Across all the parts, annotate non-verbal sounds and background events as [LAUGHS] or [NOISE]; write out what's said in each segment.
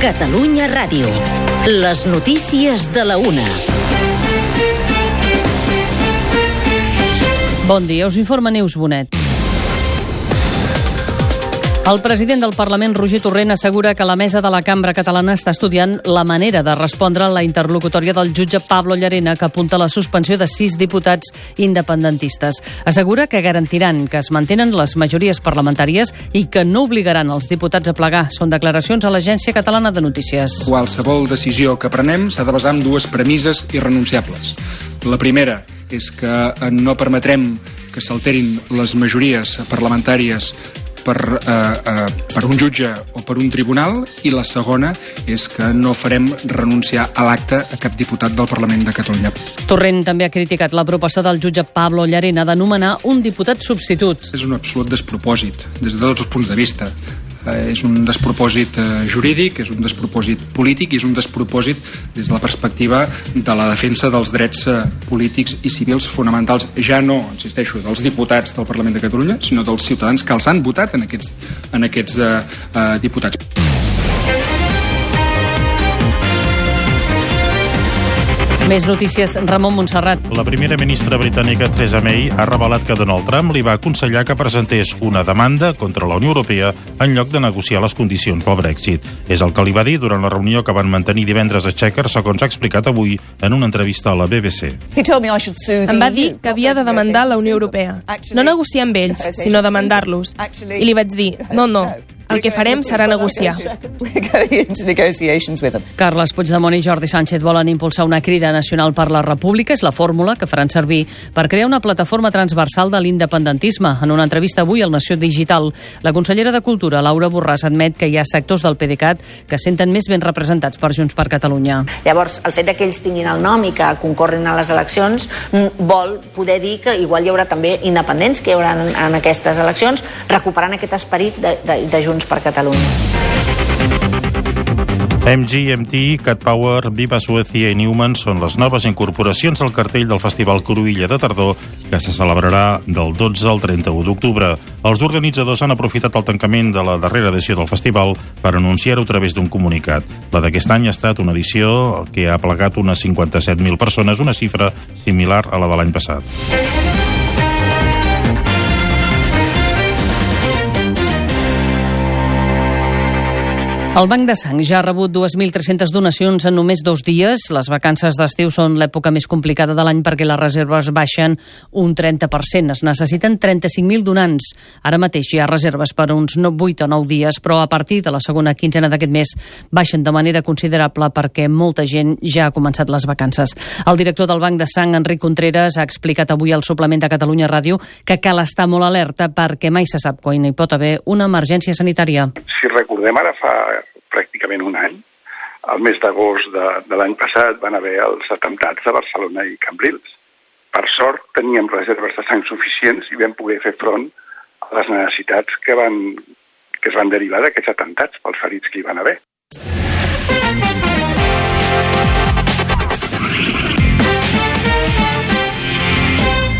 Catalunya Ràdio. Les notícies de la una. Bon dia, us informa Neus Bonet. El president del Parlament, Roger Torrent, assegura que la mesa de la Cambra Catalana està estudiant la manera de respondre a la interlocutòria del jutge Pablo Llarena, que apunta la suspensió de sis diputats independentistes. Assegura que garantiran que es mantenen les majories parlamentàries i que no obligaran els diputats a plegar. Són declaracions a l'Agència Catalana de Notícies. Qualsevol decisió que prenem s'ha de basar en dues premisses irrenunciables. La primera és que no permetrem que s'alterin les majories parlamentàries per, eh, eh, per un jutge o per un tribunal i la segona és que no farem renunciar a l'acte a cap diputat del Parlament de Catalunya. Torrent també ha criticat la proposta del jutge Pablo Llarena de nomenar un diputat substitut. És un absolut despropòsit, des de tots els punts de vista és un despropòsit eh, jurídic, és un despropòsit polític i és un despropòsit des de la perspectiva de la defensa dels drets eh, polítics i civils fonamentals, ja no, insisteixo, dels diputats del Parlament de Catalunya, sinó dels ciutadans que els han votat en aquests, en aquests eh, eh, diputats. Més notícies, Ramon Montserrat. La primera ministra britànica Theresa May ha revelat que Donald Trump li va aconsellar que presentés una demanda contra la Unió Europea en lloc de negociar les condicions pel Brexit. És el que li va dir durant la reunió que van mantenir divendres a Chequers, segons ha explicat avui en una entrevista a la BBC. Em va dir que havia de demandar la Unió Europea. No negociar amb ells, sinó demandar-los. I li vaig dir, no, no, el que farem serà negociar. [LAUGHS] Carles Puigdemont i Jordi Sánchez volen impulsar una crida nacional per la República. És la fórmula que faran servir per crear una plataforma transversal de l'independentisme. En una entrevista avui al Nació Digital, la consellera de Cultura, Laura Borràs, admet que hi ha sectors del PDeCAT que senten més ben representats per Junts per Catalunya. Llavors, el fet que ells tinguin el nom i que concorrin a les eleccions mm, vol poder dir que igual hi haurà també independents que hi haurà en, en aquestes eleccions, recuperant aquest esperit de, de, de Junts per Catalunya. MGMT, Cat Power, Viva Suecia i Newman són les noves incorporacions al cartell del Festival Cruïlla de Tardor que se celebrarà del 12 al 31 d'octubre. Els organitzadors han aprofitat el tancament de la darrera edició del festival per anunciar-ho a través d'un comunicat. La d'aquest any ha estat una edició que ha plegat unes 57.000 persones, una xifra similar a la de l'any passat. El Banc de Sang ja ha rebut 2.300 donacions en només dos dies. Les vacances d'estiu són l'època més complicada de l'any perquè les reserves baixen un 30%. Es necessiten 35.000 donants. Ara mateix hi ha reserves per uns 8 o 9 dies, però a partir de la segona quinzena d'aquest mes baixen de manera considerable perquè molta gent ja ha començat les vacances. El director del Banc de Sang, Enric Contreras, ha explicat avui al suplement de Catalunya Ràdio que cal estar molt alerta perquè mai se sap quan hi pot haver una emergència sanitària. Si recordem ara fa pràcticament un any, al mes d'agost de, de l'any passat van haver els atemptats a Barcelona i Cambrils. Per sort teníem reserves de sang suficients i vam poder fer front a les necessitats que, van, que es van derivar d'aquests atemptats pels ferits que hi van haver.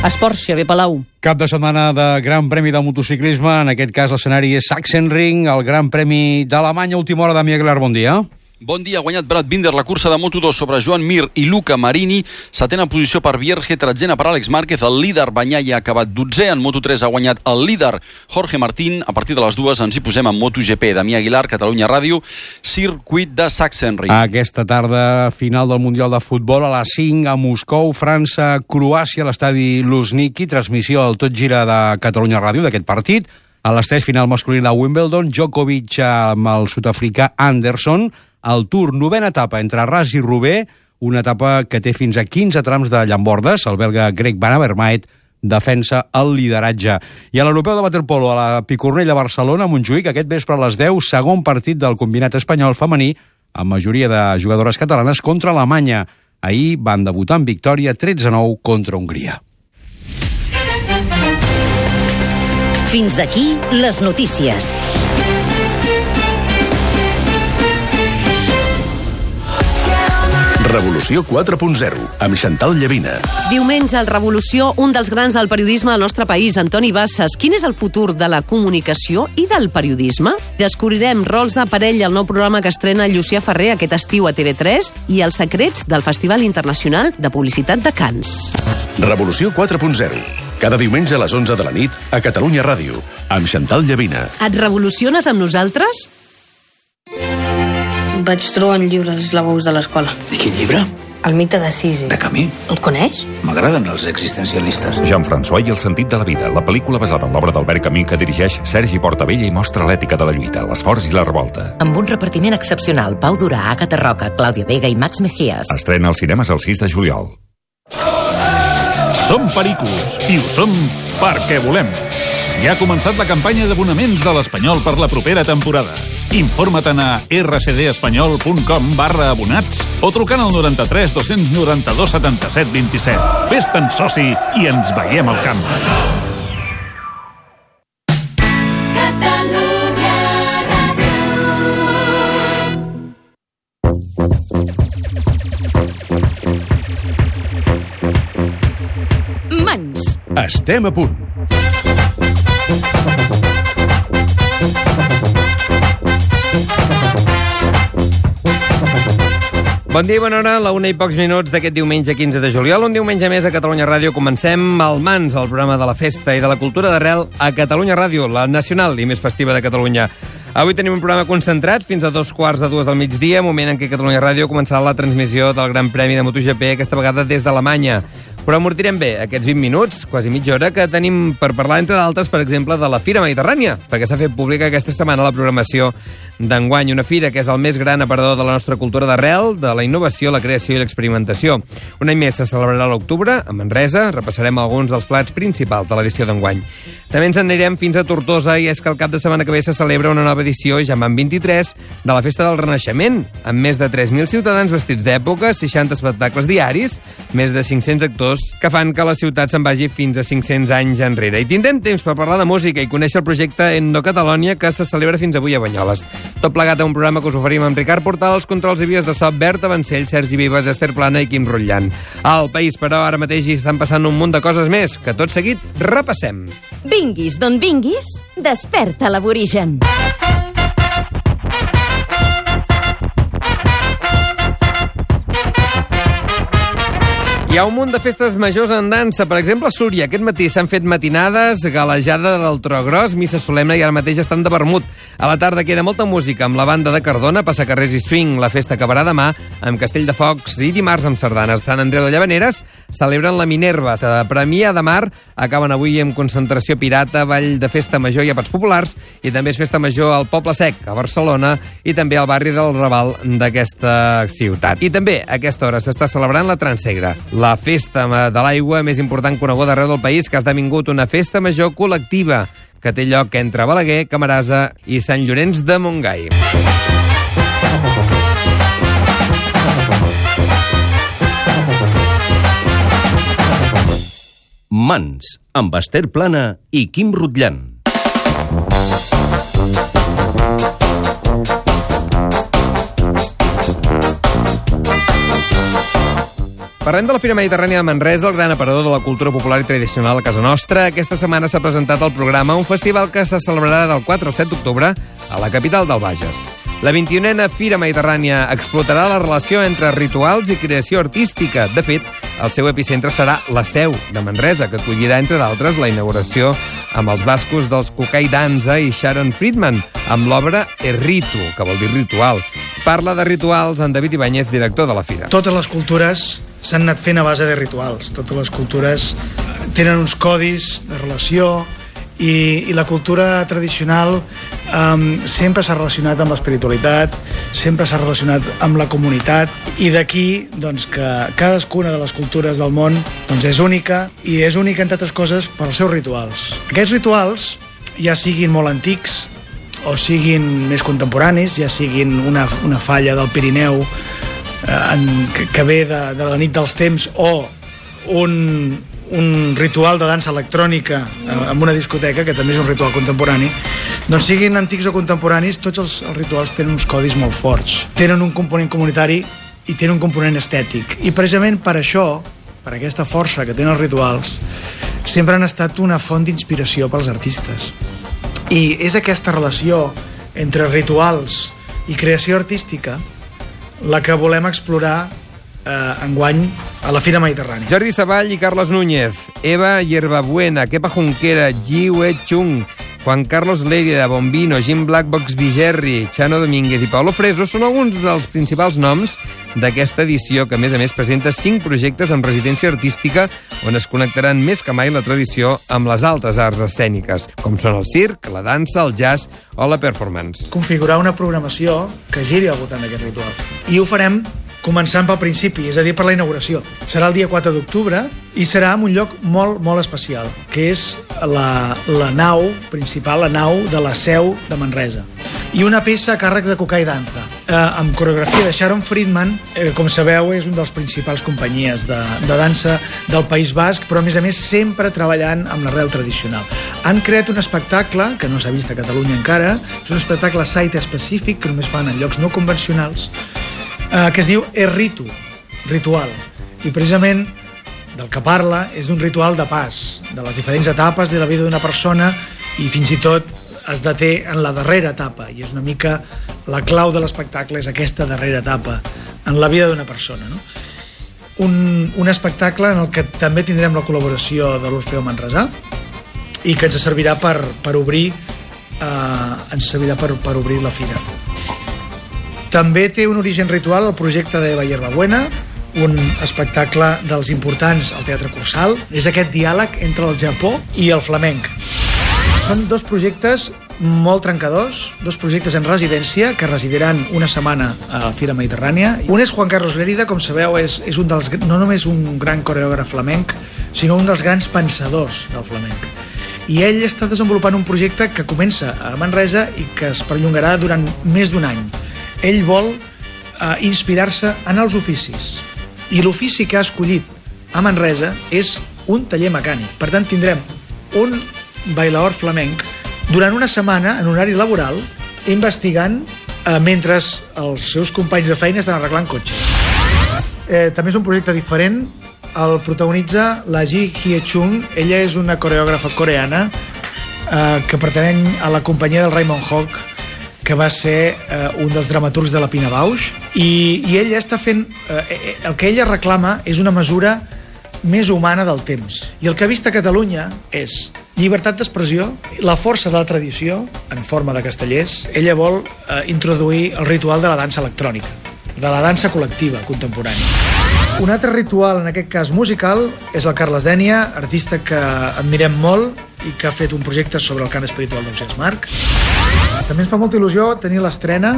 Esports, Xavier Palau. Cap de setmana de Gran Premi de Motociclisme. En aquest cas, l'escenari és Sachsenring, el Gran Premi d'Alemanya. Última hora, Damià Aguilar, bon dia. Bon dia, ha guanyat Brad Binder la cursa de Moto2 sobre Joan Mir i Luca Marini. Setena posició per Vierge, tretzena per Àlex Márquez. El líder Banyai ha acabat 12 En Moto3 ha guanyat el líder Jorge Martín. A partir de les dues ens hi posem en MotoGP. Damià Aguilar, Catalunya Ràdio, circuit de Sachsenring. Aquesta tarda, final del Mundial de Futbol a les 5 a Moscou, França, Croàcia, l'estadi Luzhniki. Transmissió al Tot Gira de Catalunya Ràdio d'aquest partit. A les 3, final masculí de Wimbledon, Djokovic amb el sud-africà Anderson el Tour, novena etapa entre Ras i Roubaix, una etapa que té fins a 15 trams de llambordes. El belga Greg Van Avermaet defensa el lideratge. I a l'europeu de waterpolo, a la Picornella Barcelona, Montjuïc, aquest vespre a les 10, segon partit del combinat espanyol femení, amb majoria de jugadores catalanes contra Alemanya. Ahir van debutar en victòria 13-9 contra Hongria. Fins aquí les notícies. Revolució 4.0, amb Xantal Llavina. Diumenge al Revolució, un dels grans del periodisme al nostre país, Antoni Bassas. Quin és el futur de la comunicació i del periodisme? Descobrirem rols de parell al nou programa que estrena Llucia Ferrer aquest estiu a TV3 i els secrets del Festival Internacional de Publicitat de Cants. Revolució 4.0, cada diumenge a les 11 de la nit a Catalunya Ràdio, amb Xantal Llavina. Et revoluciones amb nosaltres? Vaig trobar un llibre als lavabos de l'escola. I quin llibre? El mite de Sisi. De Camí? El coneix? M'agraden els existencialistes. Jean-François i el sentit de la vida, la pel·lícula basada en l'obra d'Albert Camí que dirigeix Sergi Portabella i mostra l'ètica de la lluita, l'esforç i la revolta. Amb un repartiment excepcional, Pau Durà, Agatha Roca, Clàudia Vega i Max Mejías. Estrena als cinemes el 6 de juliol. Som Pericos i ho som perquè volem. Ja ha començat la campanya d'abonaments de l'Espanyol per la propera temporada. Informa't a rcdespanyol.com barra abonats o trucant al 93 292 77 27. Fes-te'n soci i ens veiem al camp. Mans. Estem a punt. Bon dia i bona hora, la una i pocs minuts d'aquest diumenge 15 de juliol. Un diumenge més a Catalunya Ràdio. Comencem al Mans, el programa de la festa i de la cultura d'arrel a Catalunya Ràdio, la nacional i més festiva de Catalunya. Avui tenim un programa concentrat fins a dos quarts de dues del migdia, moment en què Catalunya Ràdio començarà la transmissió del Gran Premi de MotoGP, aquesta vegada des d'Alemanya. Però amortirem bé aquests 20 minuts, quasi mitja hora, que tenim per parlar, entre d'altres, per exemple, de la Fira Mediterrània, perquè s'ha fet pública aquesta setmana la programació d'enguany, una fira que és el més gran aparador de la nostra cultura d'arrel, de la innovació, la creació i l'experimentació. Un any més se celebrarà l'octubre, a Manresa, repassarem alguns dels plats principals de l'edició d'enguany. També ens en anirem fins a Tortosa i és que el cap de setmana que ve se celebra una nova edició, ja en 23, de la Festa del Renaixement, amb més de 3.000 ciutadans vestits d'època, 60 espectacles diaris, més de 500 actors que fan que la ciutat se'n vagi fins a 500 anys enrere. I tindrem temps per parlar de música i conèixer el projecte Endo Catalonia que se celebra fins avui a Banyoles. Tot plegat a un programa que us oferim amb Ricard Portal, els controls i vies de so, Berta Vancell, Sergi Vives, Esther Plana i Quim Rotllan. Al país, però, ara mateix hi estan passant un munt de coses més, que tot seguit repassem. Vinguis d'on vinguis, desperta l'aborigen. Hi ha un munt de festes majors en dansa. Per exemple, a Súria, aquest matí s'han fet matinades, galejada del tro gros, missa solemne i ara mateix estan de vermut. A la tarda queda molta música amb la banda de Cardona, Passacarrers i Swing. La festa acabarà demà amb Castell de Focs i dimarts amb sardanes. Sant Andreu de Llavaneres celebren la Minerva. A Premià de Mar acaben avui amb concentració pirata, ball de festa major i apats populars i també és festa major al Poble Sec, a Barcelona i també al barri del Raval d'aquesta ciutat. I també a aquesta hora s'està celebrant la Transegra, la festa de l'aigua més important coneguda arreu del país, que ha esdevingut una festa major col·lectiva que té lloc entre Balaguer, Camarasa i Sant Llorenç de Montgai. Mans, amb Esther Plana i Quim Rutllan. Parlem de la Fira Mediterrània de Manresa, el gran aparador de la cultura popular i tradicional a casa nostra. Aquesta setmana s'ha presentat al programa un festival que se celebrarà del 4 al 7 d'octubre a la capital del Bages. La 21a Fira Mediterrània explotarà la relació entre rituals i creació artística. De fet, el seu epicentre serà la seu de Manresa, que acollirà, entre d'altres, la inauguració amb els bascos dels Cucai Danza i Sharon Friedman, amb l'obra Erritu, que vol dir ritual. Parla de rituals en David Ibáñez, director de la Fira. Totes les cultures s'han anat fent a base de rituals. Totes les cultures tenen uns codis de relació i, i la cultura tradicional um, sempre s'ha relacionat amb l'espiritualitat, sempre s'ha relacionat amb la comunitat i d'aquí doncs, que cadascuna de les cultures del món doncs, és única i és única entre altres coses pels seus rituals. Aquests rituals, ja siguin molt antics o siguin més contemporanis, ja siguin una, una falla del Pirineu en, que, que ve de, de la nit dels temps o un, un ritual de dansa electrònica eh, en una discoteca, que també és un ritual contemporani, doncs siguin antics o contemporanis, tots els, els rituals tenen uns codis molt forts. Tenen un component comunitari i tenen un component estètic. I precisament per això, per aquesta força que tenen els rituals, sempre han estat una font d'inspiració pels artistes. I és aquesta relació entre rituals i creació artística la que volem explorar eh, enguany a la Fira Mediterrània. Jordi Savall i Carlos Núñez, Eva Hierbabuena, Kepa Junquera, Ji Wei Chung, Juan Carlos Lérida, Bombino, Jim Blackbox Vigerri, Chano Domínguez i Paulo Freso són alguns dels principals noms d'aquesta edició, que a més a més presenta cinc projectes amb residència artística on es connectaran més que mai la tradició amb les altes arts escèniques, com són el circ, la dansa, el jazz o la performance. Configurar una programació que giri al voltant d'aquest ritual. I ho farem començant pel principi, és a dir, per la inauguració. Serà el dia 4 d'octubre i serà en un lloc molt, molt especial, que és la, la nau principal, la nau de la seu de Manresa. I una peça a càrrec de Cucà i Danza, eh, amb coreografia de Sharon Friedman, eh, com sabeu, és un dels principals companyies de, de dansa del País Basc, però a més a més sempre treballant amb l'arrel tradicional. Han creat un espectacle, que no s'ha vist a Catalunya encara, és un espectacle site específic, que només fan en llocs no convencionals, eh, que es diu Erritu, ritual. I precisament del que parla és d'un ritual de pas, de les diferents etapes de la vida d'una persona i fins i tot es deté en la darrera etapa i és una mica la clau de l'espectacle és aquesta darrera etapa en la vida d'una persona no? un, un espectacle en el que també tindrem la col·laboració de l'Orfeo Manresà i que ens servirà per, per obrir eh, ens servirà per, per obrir la fira també té un origen ritual el projecte de Bayer Buena, un espectacle dels importants al Teatre Cursal. És aquest diàleg entre el Japó i el flamenc. Són dos projectes molt trencadors, dos projectes en residència que residiran una setmana a Fira Mediterrània. Un és Juan Carlos Lérida, com sabeu, és, és un dels, no només un gran coreògraf flamenc, sinó un dels grans pensadors del flamenc. I ell està desenvolupant un projecte que comença a Manresa i que es perllongarà durant més d'un any ell vol eh, inspirar-se en els oficis. I l'ofici que ha escollit a Manresa és un taller mecànic. Per tant, tindrem un bailaor flamenc durant una setmana, en horari laboral, investigant eh, mentre els seus companys de feina estan arreglant cotxes. Eh, també és un projecte diferent. El protagonitza la Ji Hye Chung. Ella és una coreògrafa coreana eh, que pertany a la companyia del Raymond Hawk, que va ser eh, un dels dramaturgs de la Pina Bausch, i, i ella està fent... Eh, eh, el que ella reclama és una mesura més humana del temps. I el que ha vist a Catalunya és llibertat d'expressió, la força de la tradició, en forma de castellers. Ella vol eh, introduir el ritual de la dansa electrònica, de la dansa col·lectiva contemporània. Un altre ritual, en aquest cas musical, és el Carles Dènia, artista que admirem molt i que ha fet un projecte sobre el cant espiritual d'Ausias Marc. També ens fa molta il·lusió tenir l'estrena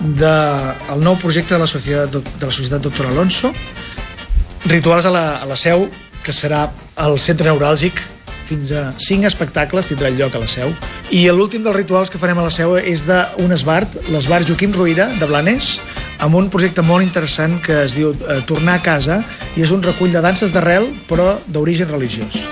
del de, nou projecte de la Societat, de la Societat Doctor Alonso, Rituals a la, a la Seu, que serà el centre neuràlgic fins a cinc espectacles tindrà lloc a la Seu. I l'últim dels rituals que farem a la Seu és d'un esbart, l'esbart Joaquim Ruïra, de Blanes, amb un projecte molt interessant que es diu eh, Tornar a casa, i és un recull de danses d'arrel, però d'origen religiós.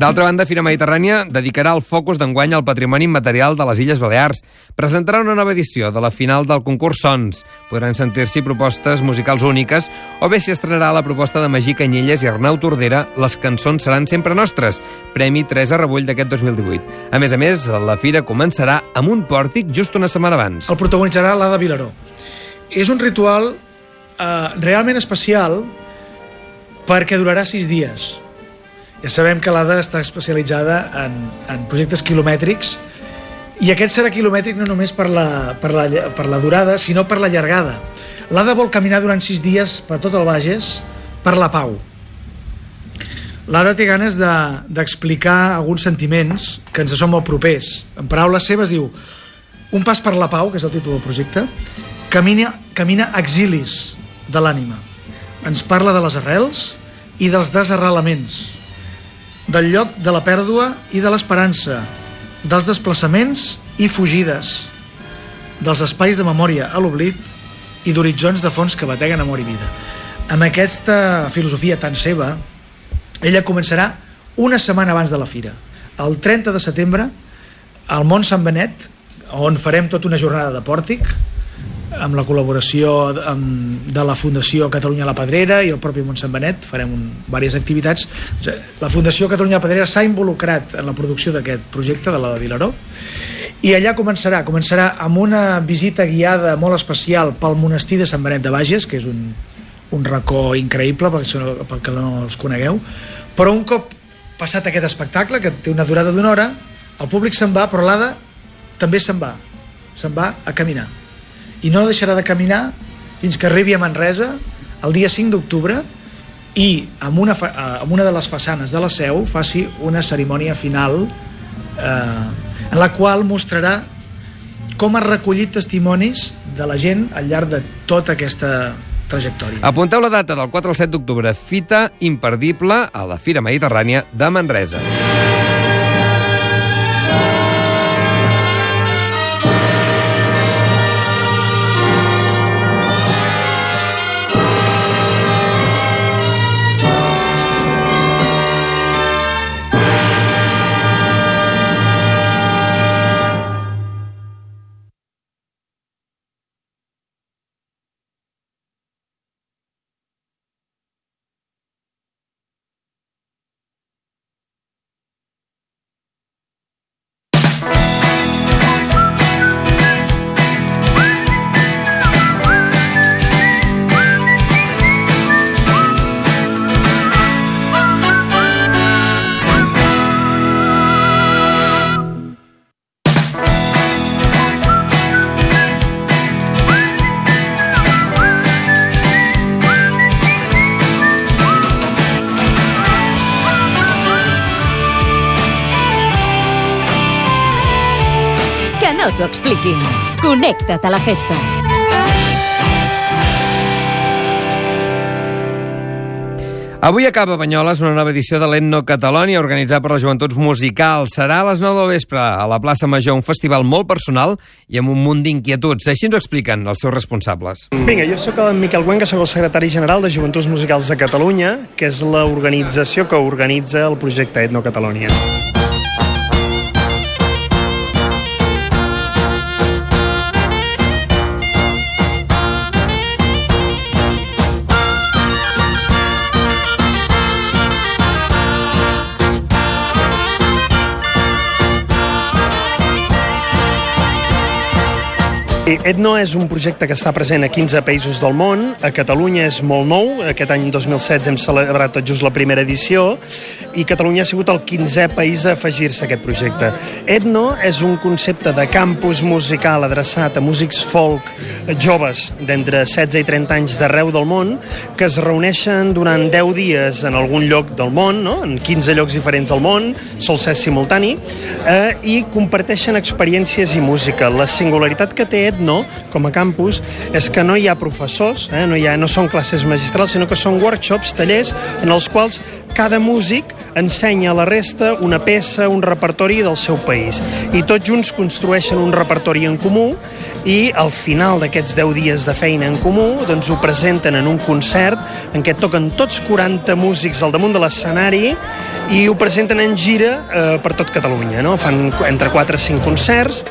D'altra banda, Fira Mediterrània dedicarà el focus d'enguany al patrimoni immaterial de les Illes Balears. Presentarà una nova edició de la final del concurs Sons. Podran sentir-s'hi propostes musicals úniques o bé s'hi estrenarà la proposta de Magí Canyelles i Arnau Tordera Les cançons seran sempre nostres, Premi Teresa Rebull d'aquest 2018. A més a més, la fira començarà amb un pòrtic just una setmana abans. El protagonitzarà l'Ada Vilaró. És un ritual eh, realment especial perquè durarà sis dies ja sabem que l'ADA està especialitzada en, en projectes quilomètrics i aquest serà quilomètric no només per la, per la, per la durada, sinó per la llargada. L'ADA vol caminar durant sis dies per tot el Bages per la pau. L'Ada té ganes d'explicar de, alguns sentiments que ens són molt propers. En paraules seves diu un pas per la pau, que és el títol del projecte, camina, camina exilis de l'ànima. Ens parla de les arrels i dels desarrelaments, del lloc de la pèrdua i de l'esperança, dels desplaçaments i fugides, dels espais de memòria a l'oblit i d'horitzons de fons que bateguen amor i vida. Amb aquesta filosofia tan seva, ella començarà una setmana abans de la fira. El 30 de setembre, al Mont Sant Benet, on farem tota una jornada de pòrtic, amb la col·laboració de la Fundació Catalunya la Pedrera i el propi Montsant Benet farem un, diverses activitats. La Fundació Catalunya la Pedrera s'ha involucrat en la producció d'aquest projecte de la de Vilaró i allà començarà començarà amb una visita guiada molt especial pel monestir de Sant Benet de Bages que és un, un racó increïble perquè, perquè no els conegueu. Però un cop passat aquest espectacle que té una durada d'una hora el públic se'n va però l'Ada també se'n va. Se'n va a caminar i no deixarà de caminar fins que arribi a Manresa el dia 5 d'octubre i amb una, amb una de les façanes de la seu faci una cerimònia final eh, en la qual mostrarà com ha recollit testimonis de la gent al llarg de tota aquesta trajectòria. Apunteu la data del 4 al 7 d'octubre, fita imperdible a la Fira Mediterrània de Manresa. T'ho expliquin. Connecta't a la festa. Avui acaba Banyoles una nova edició de l'Etno Catalònia organitzada per les Joventuts Musicals. Serà a les 9 del vespre a la plaça Major, un festival molt personal i amb un munt d'inquietuds. Així ens ho expliquen els seus responsables. Vinga, jo sóc el Miquel Güenca, sóc el secretari general de Joventuts Musicals de Catalunya, que és l'organització que organitza el projecte Etno Catalònia. Etno és un projecte que està present a 15 països del món. A Catalunya és molt nou. Aquest any 2016 hem celebrat tot just la primera edició i Catalunya ha sigut el 15è país a afegir-se a aquest projecte. Etno és un concepte de campus musical adreçat a músics folk joves d'entre 16 i 30 anys d'arreu del món que es reuneixen durant 10 dies en algun lloc del món, no? en 15 llocs diferents del món, sol ser simultani, eh, i comparteixen experiències i música. La singularitat que té Etno no, com a campus, és que no hi ha professors, eh? no, hi ha, no són classes magistrals, sinó que són workshops, tallers, en els quals cada músic ensenya a la resta una peça, un repertori del seu país. I tots junts construeixen un repertori en comú i al final d'aquests 10 dies de feina en comú doncs ho presenten en un concert en què toquen tots 40 músics al damunt de l'escenari i ho presenten en gira eh, per tot Catalunya. No? Fan entre 4 i 5 concerts.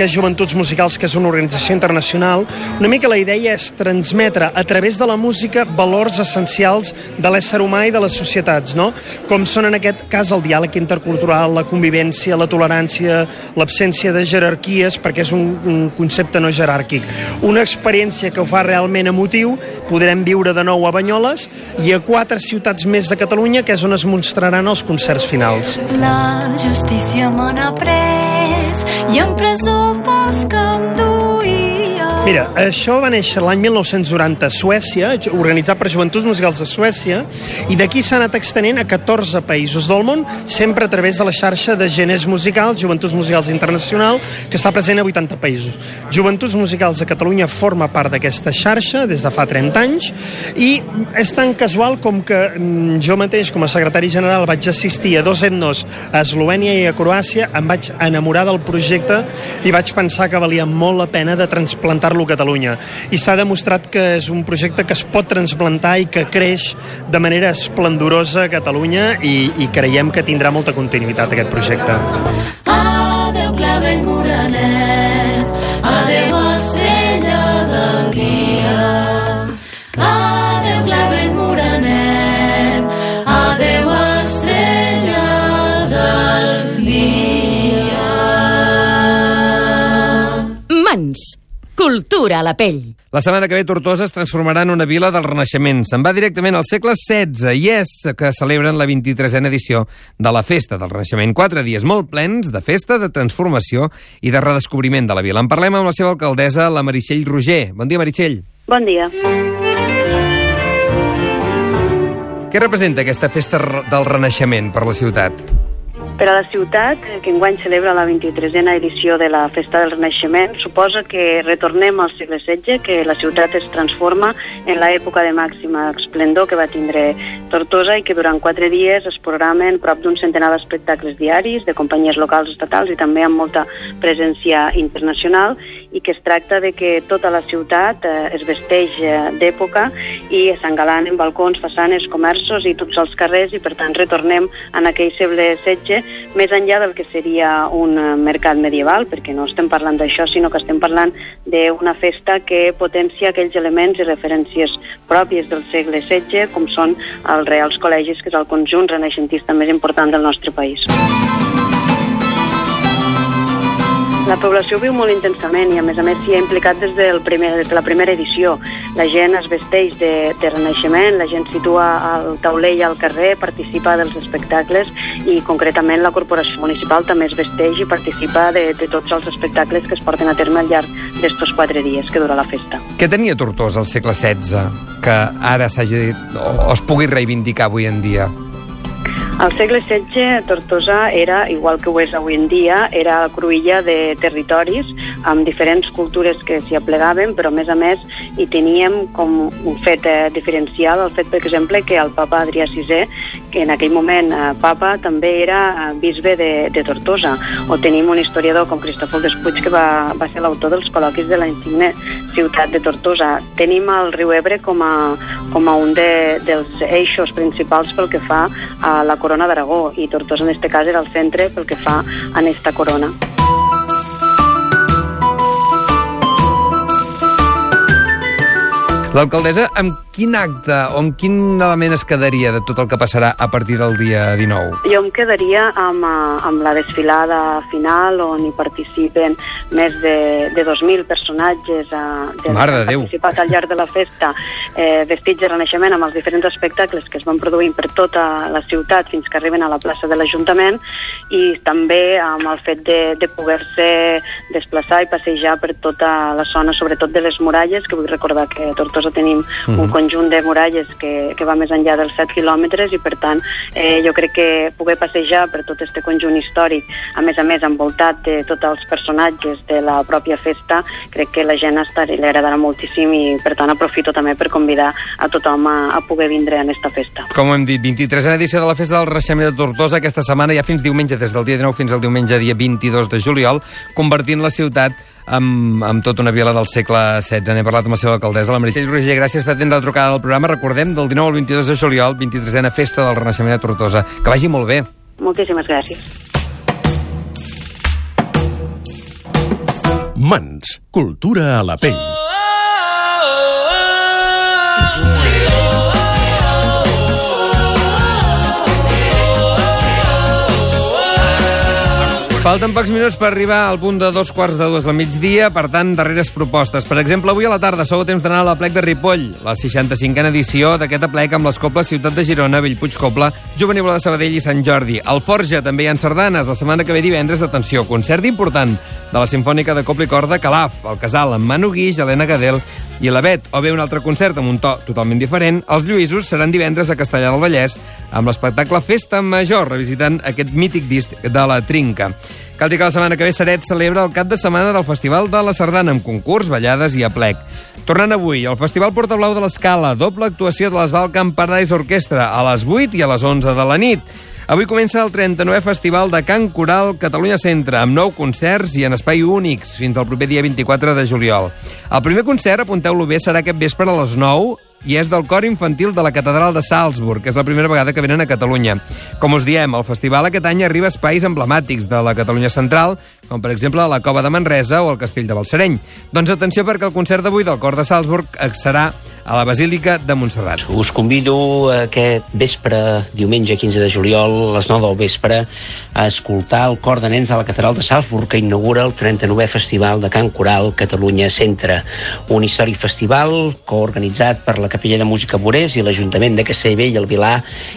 Que és Joventuts Musicals, que és una organització internacional, una mica la idea és transmetre a través de la música valors essencials de l'ésser humà i de les societats, no? Com són en aquest cas el diàleg intercultural, la convivència, la tolerància, l'absència de jerarquies, perquè és un, un concepte no jeràrquic. Una experiència que ho fa realment emotiu, podrem viure de nou a Banyoles i a quatre ciutats més de Catalunya, que és on es mostraran els concerts finals. La justícia me n'ha pres i en presó of come through. Mira, això va néixer l'any 1990 a Suècia, organitzat per Joventuts Musicals de Suècia, i d'aquí s'ha anat extenent a 14 països del món, sempre a través de la xarxa de Geners Musicals, Joventuts Musicals Internacional, que està present a 80 països. Joventuts Musicals de Catalunya forma part d'aquesta xarxa des de fa 30 anys, i és tan casual com que mm, jo mateix, com a secretari general, vaig assistir a dos etnos a Eslovènia i a Croàcia, em vaig enamorar del projecte i vaig pensar que valia molt la pena de transplantar-lo a Catalunya. I s'ha demostrat que és un projecte que es pot transplantar i que creix de manera esplendorosa a Catalunya i, i creiem que tindrà molta continuïtat aquest projecte. Cultura a la pell. La setmana que ve Tortosa es transformarà en una vila del Renaixement. Se'n va directament al segle XVI i és que celebren la 23a edició de la Festa del Renaixement. Quatre dies molt plens de festa, de transformació i de redescobriment de la vila. En parlem amb la seva alcaldessa, la Meritxell Roger. Bon dia, Meritxell. Bon dia. Què representa aquesta festa del Renaixement per la ciutat? Per a la ciutat, eh, que enguany celebra la 23a edició de la Festa del Renaixement, suposa que retornem al segle XVI, que la ciutat es transforma en l'època de màxima esplendor que va tindre Tortosa i que durant quatre dies es programen prop d'un centenar d'espectacles diaris de companyies locals estatals i també amb molta presència internacional i que es tracta de que tota la ciutat eh, es vesteix eh, d'època i s'engalanen balcons, façanes, comerços i tots els carrers i per tant retornem en aquell segle XVI més enllà del que seria un eh, mercat medieval, perquè no estem parlant d'això, sinó que estem parlant d'una festa que potencia aquells elements i referències pròpies del segle XVI, com són els Reals Col·legis, que és el conjunt renaixentista més important del nostre país. La població viu molt intensament i, a més a més, s'hi ha implicat des, del primer, des de la primera edició. La gent es vesteix de, de renaixement, la gent situa el taulell al carrer, participa dels espectacles i, concretament, la corporació municipal també es vesteix i participa de, de tots els espectacles que es porten a terme al llarg d'estos quatre dies que dura la festa. Què tenia Tortosa al segle XVI que ara s'hagi o, es pugui reivindicar avui en dia? Al segle XVI, Tortosa era, igual que ho és avui en dia, era la cruïlla de territoris amb diferents cultures que s'hi aplegaven, però a més a més hi teníem com un fet eh, diferencial el fet, per exemple, que el papa Adrià VI, que en aquell moment eh, papa, també era eh, bisbe de, de Tortosa. O tenim un historiador com Cristòfol Despuig, que va, va ser l'autor dels col·loquis de la insigne ciutat de Tortosa. Tenim el riu Ebre com a, com a un de, dels eixos principals pel que fa a la d'Aragó i Tortosa en este cas era el centre pel que fa a esta corona. L'alcaldessa, amb quin acte o amb quin element es quedaria de tot el que passarà a partir del dia 19? Jo em quedaria amb, eh, amb la desfilada final on hi participen més de, de 2.000 personatges eh, de, Mare de que han Déu. participat al llarg de la festa eh, vestits de renaixement amb els diferents espectacles que es van produint per tota la ciutat fins que arriben a la plaça de l'Ajuntament i també amb el fet de, de poder-se desplaçar i passejar per tota la zona, sobretot de les muralles, que vull recordar que a Tortosa tenim mm -hmm. un Mhm. Conjunt de muralles que, que va més enllà dels 7 quilòmetres i per tant eh, jo crec que poder passejar per tot este conjunt històric, a més a més envoltat de tots els personatges de la pròpia festa, crec que la gent estarà, li agradarà moltíssim i per tant aprofito també per convidar a tothom a, a poder vindre en esta festa. Com hem dit, 23a edició de la Festa del Renaixement de Tortosa, aquesta setmana ja fins diumenge, des del dia 19 fins al diumenge dia 22 de juliol, convertint la ciutat amb, amb tota una vila del segle XVI. N'he parlat amb la seva alcaldessa, la Meritxell Roger. Gràcies per atendre la trucada del programa. Recordem, del 19 al 22 de juliol, 23a Festa del Renaixement de Tortosa. Que vagi molt bé. Moltíssimes gràcies. Mans, cultura a la pell. Falten pocs minuts per arribar al punt de dos quarts de dues del migdia, per tant, darreres propostes. Per exemple, avui a la tarda sou a temps d'anar a la plec de Ripoll, la 65a edició d'aquest plec amb les coples Ciutat de Girona, Bellpuig Copla, Juvenil de Sabadell i Sant Jordi. Al Forja també hi ha sardanes, la setmana que ve divendres, atenció, concert important de la Sinfònica de Copla i Corda Calaf, el casal amb Manu Guix, Helena Gadel i la Bet, o bé un altre concert amb un to totalment diferent. Els Lluïsos seran divendres a Castellà del Vallès amb l'espectacle Festa Major, revisitant aquest mític disc de la Trinca. Cal dir que la setmana que ve Seret celebra el cap de setmana del Festival de la Sardana amb concurs, ballades i aplec. Tornant avui, el Festival Portablau de l'Escala, doble actuació de l'Esval Camp Paradise Orquestra a les 8 i a les 11 de la nit. Avui comença el 39è Festival de Cant Coral Catalunya Centre, amb nou concerts i en espai únics, fins al proper dia 24 de juliol. El primer concert, apunteu-lo bé, serà aquest vespre a les 9 i és del cor infantil de la Catedral de Salzburg, que és la primera vegada que venen a Catalunya. Com us diem, el festival aquest any arriba a espais emblemàtics de la Catalunya Central, com per exemple la Cova de Manresa o el Castell de Balsareny. Doncs atenció perquè el concert d'avui del cor de Salzburg serà a la Basílica de Montserrat. Us convido aquest vespre, diumenge 15 de juliol, a les 9 del vespre, a escoltar el cor de nens de la Catedral de Salzburg, que inaugura el 39è Festival de Cant Coral Catalunya Centre. Un històric festival coorganitzat per la Capella de Música Borés i l'Ajuntament de Castellbell i el Vilar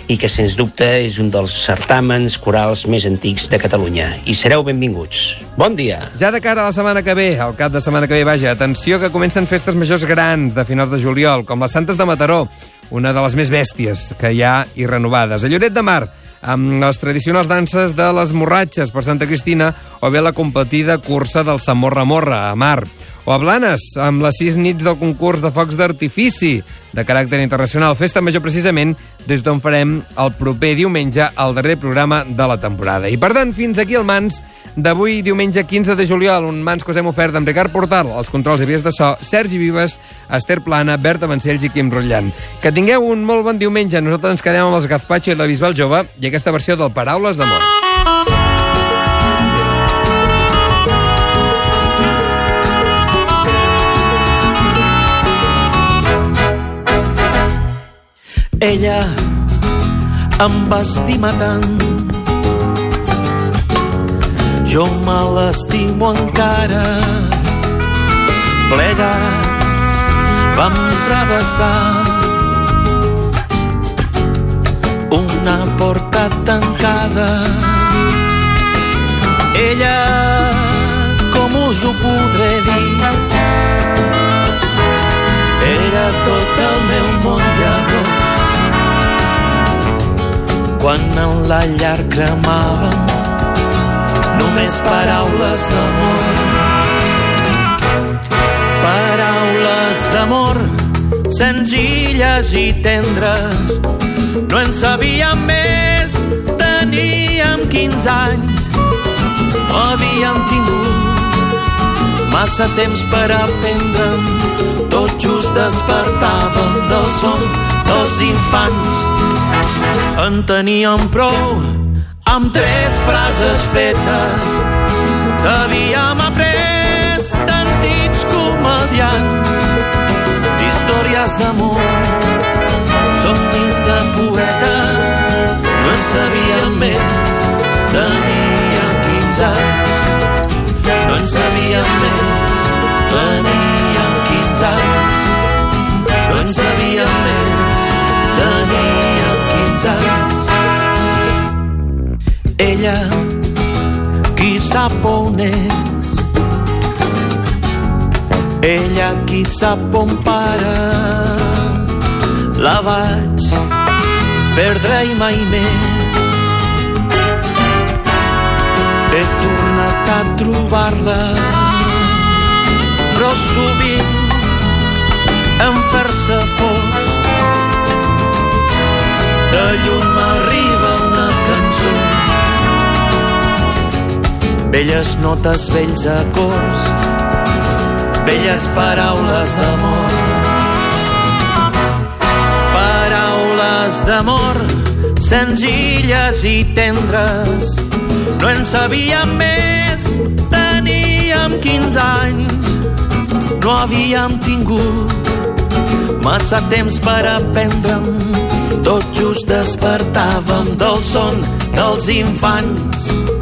i que, sens dubte, és un dels certàmens corals més antics de Catalunya. I sereu benvinguts. Bon dia! Ja de cara a la setmana que ve, al cap de setmana que ve, vaja, atenció que comencen festes majors grans de finals de juliol, com les Santes de Mataró, una de les més bèsties que hi ha i renovades. A Lloret de Mar, amb les tradicionals danses de les morratxes per Santa Cristina o bé la competida cursa del Samorra Morra a Mar o a Blanes, amb les sis nits del concurs de focs d'artifici de caràcter internacional. Festa Major, precisament, des d'on farem el proper diumenge el darrer programa de la temporada. I, per tant, fins aquí el Mans d'avui, diumenge 15 de juliol, un Mans que us hem ofert amb Ricard Portal, els controls i vies de so, Sergi Vives, Esther Plana, Berta Vancells i Quim Rotllant. Que tingueu un molt bon diumenge. Nosaltres ens quedem amb els Gazpacho i la Bisbal Jove i aquesta versió del Paraules d'Amor. Ella em va estimar tant. Jo me l'estimo encara. Plegats vam travessar una porta tancada. Ella com us ho podré dir? Era tot el meu món quan en la llar cremaven només paraules d'amor. Paraules d'amor senzilles i tendres. No en sabíem més teníem 15 anys. No havíem tingut massa temps per aprendre'm tot just despertàvem del son dels infants en teníem prou amb tres frases fetes. Que havíem après d'antics comedians d'històries d'amor. Somnis de poeta no en sabíem més. Teníem 15 anys. No en sabíem més. Teníem 15 anys. No en sabíem més teníem 15 anys ella qui sap on és. Ella qui sap on para. La vaig perdre i mai més. He tornat a trobar-la però sovint Velles notes, vells acords, velles paraules d'amor. Paraules d'amor, senzilles i tendres, no en sabíem més, teníem teníem 15 anys, no havíem tingut massa temps per aprendre'm. Tot just despertàvem del son dels infants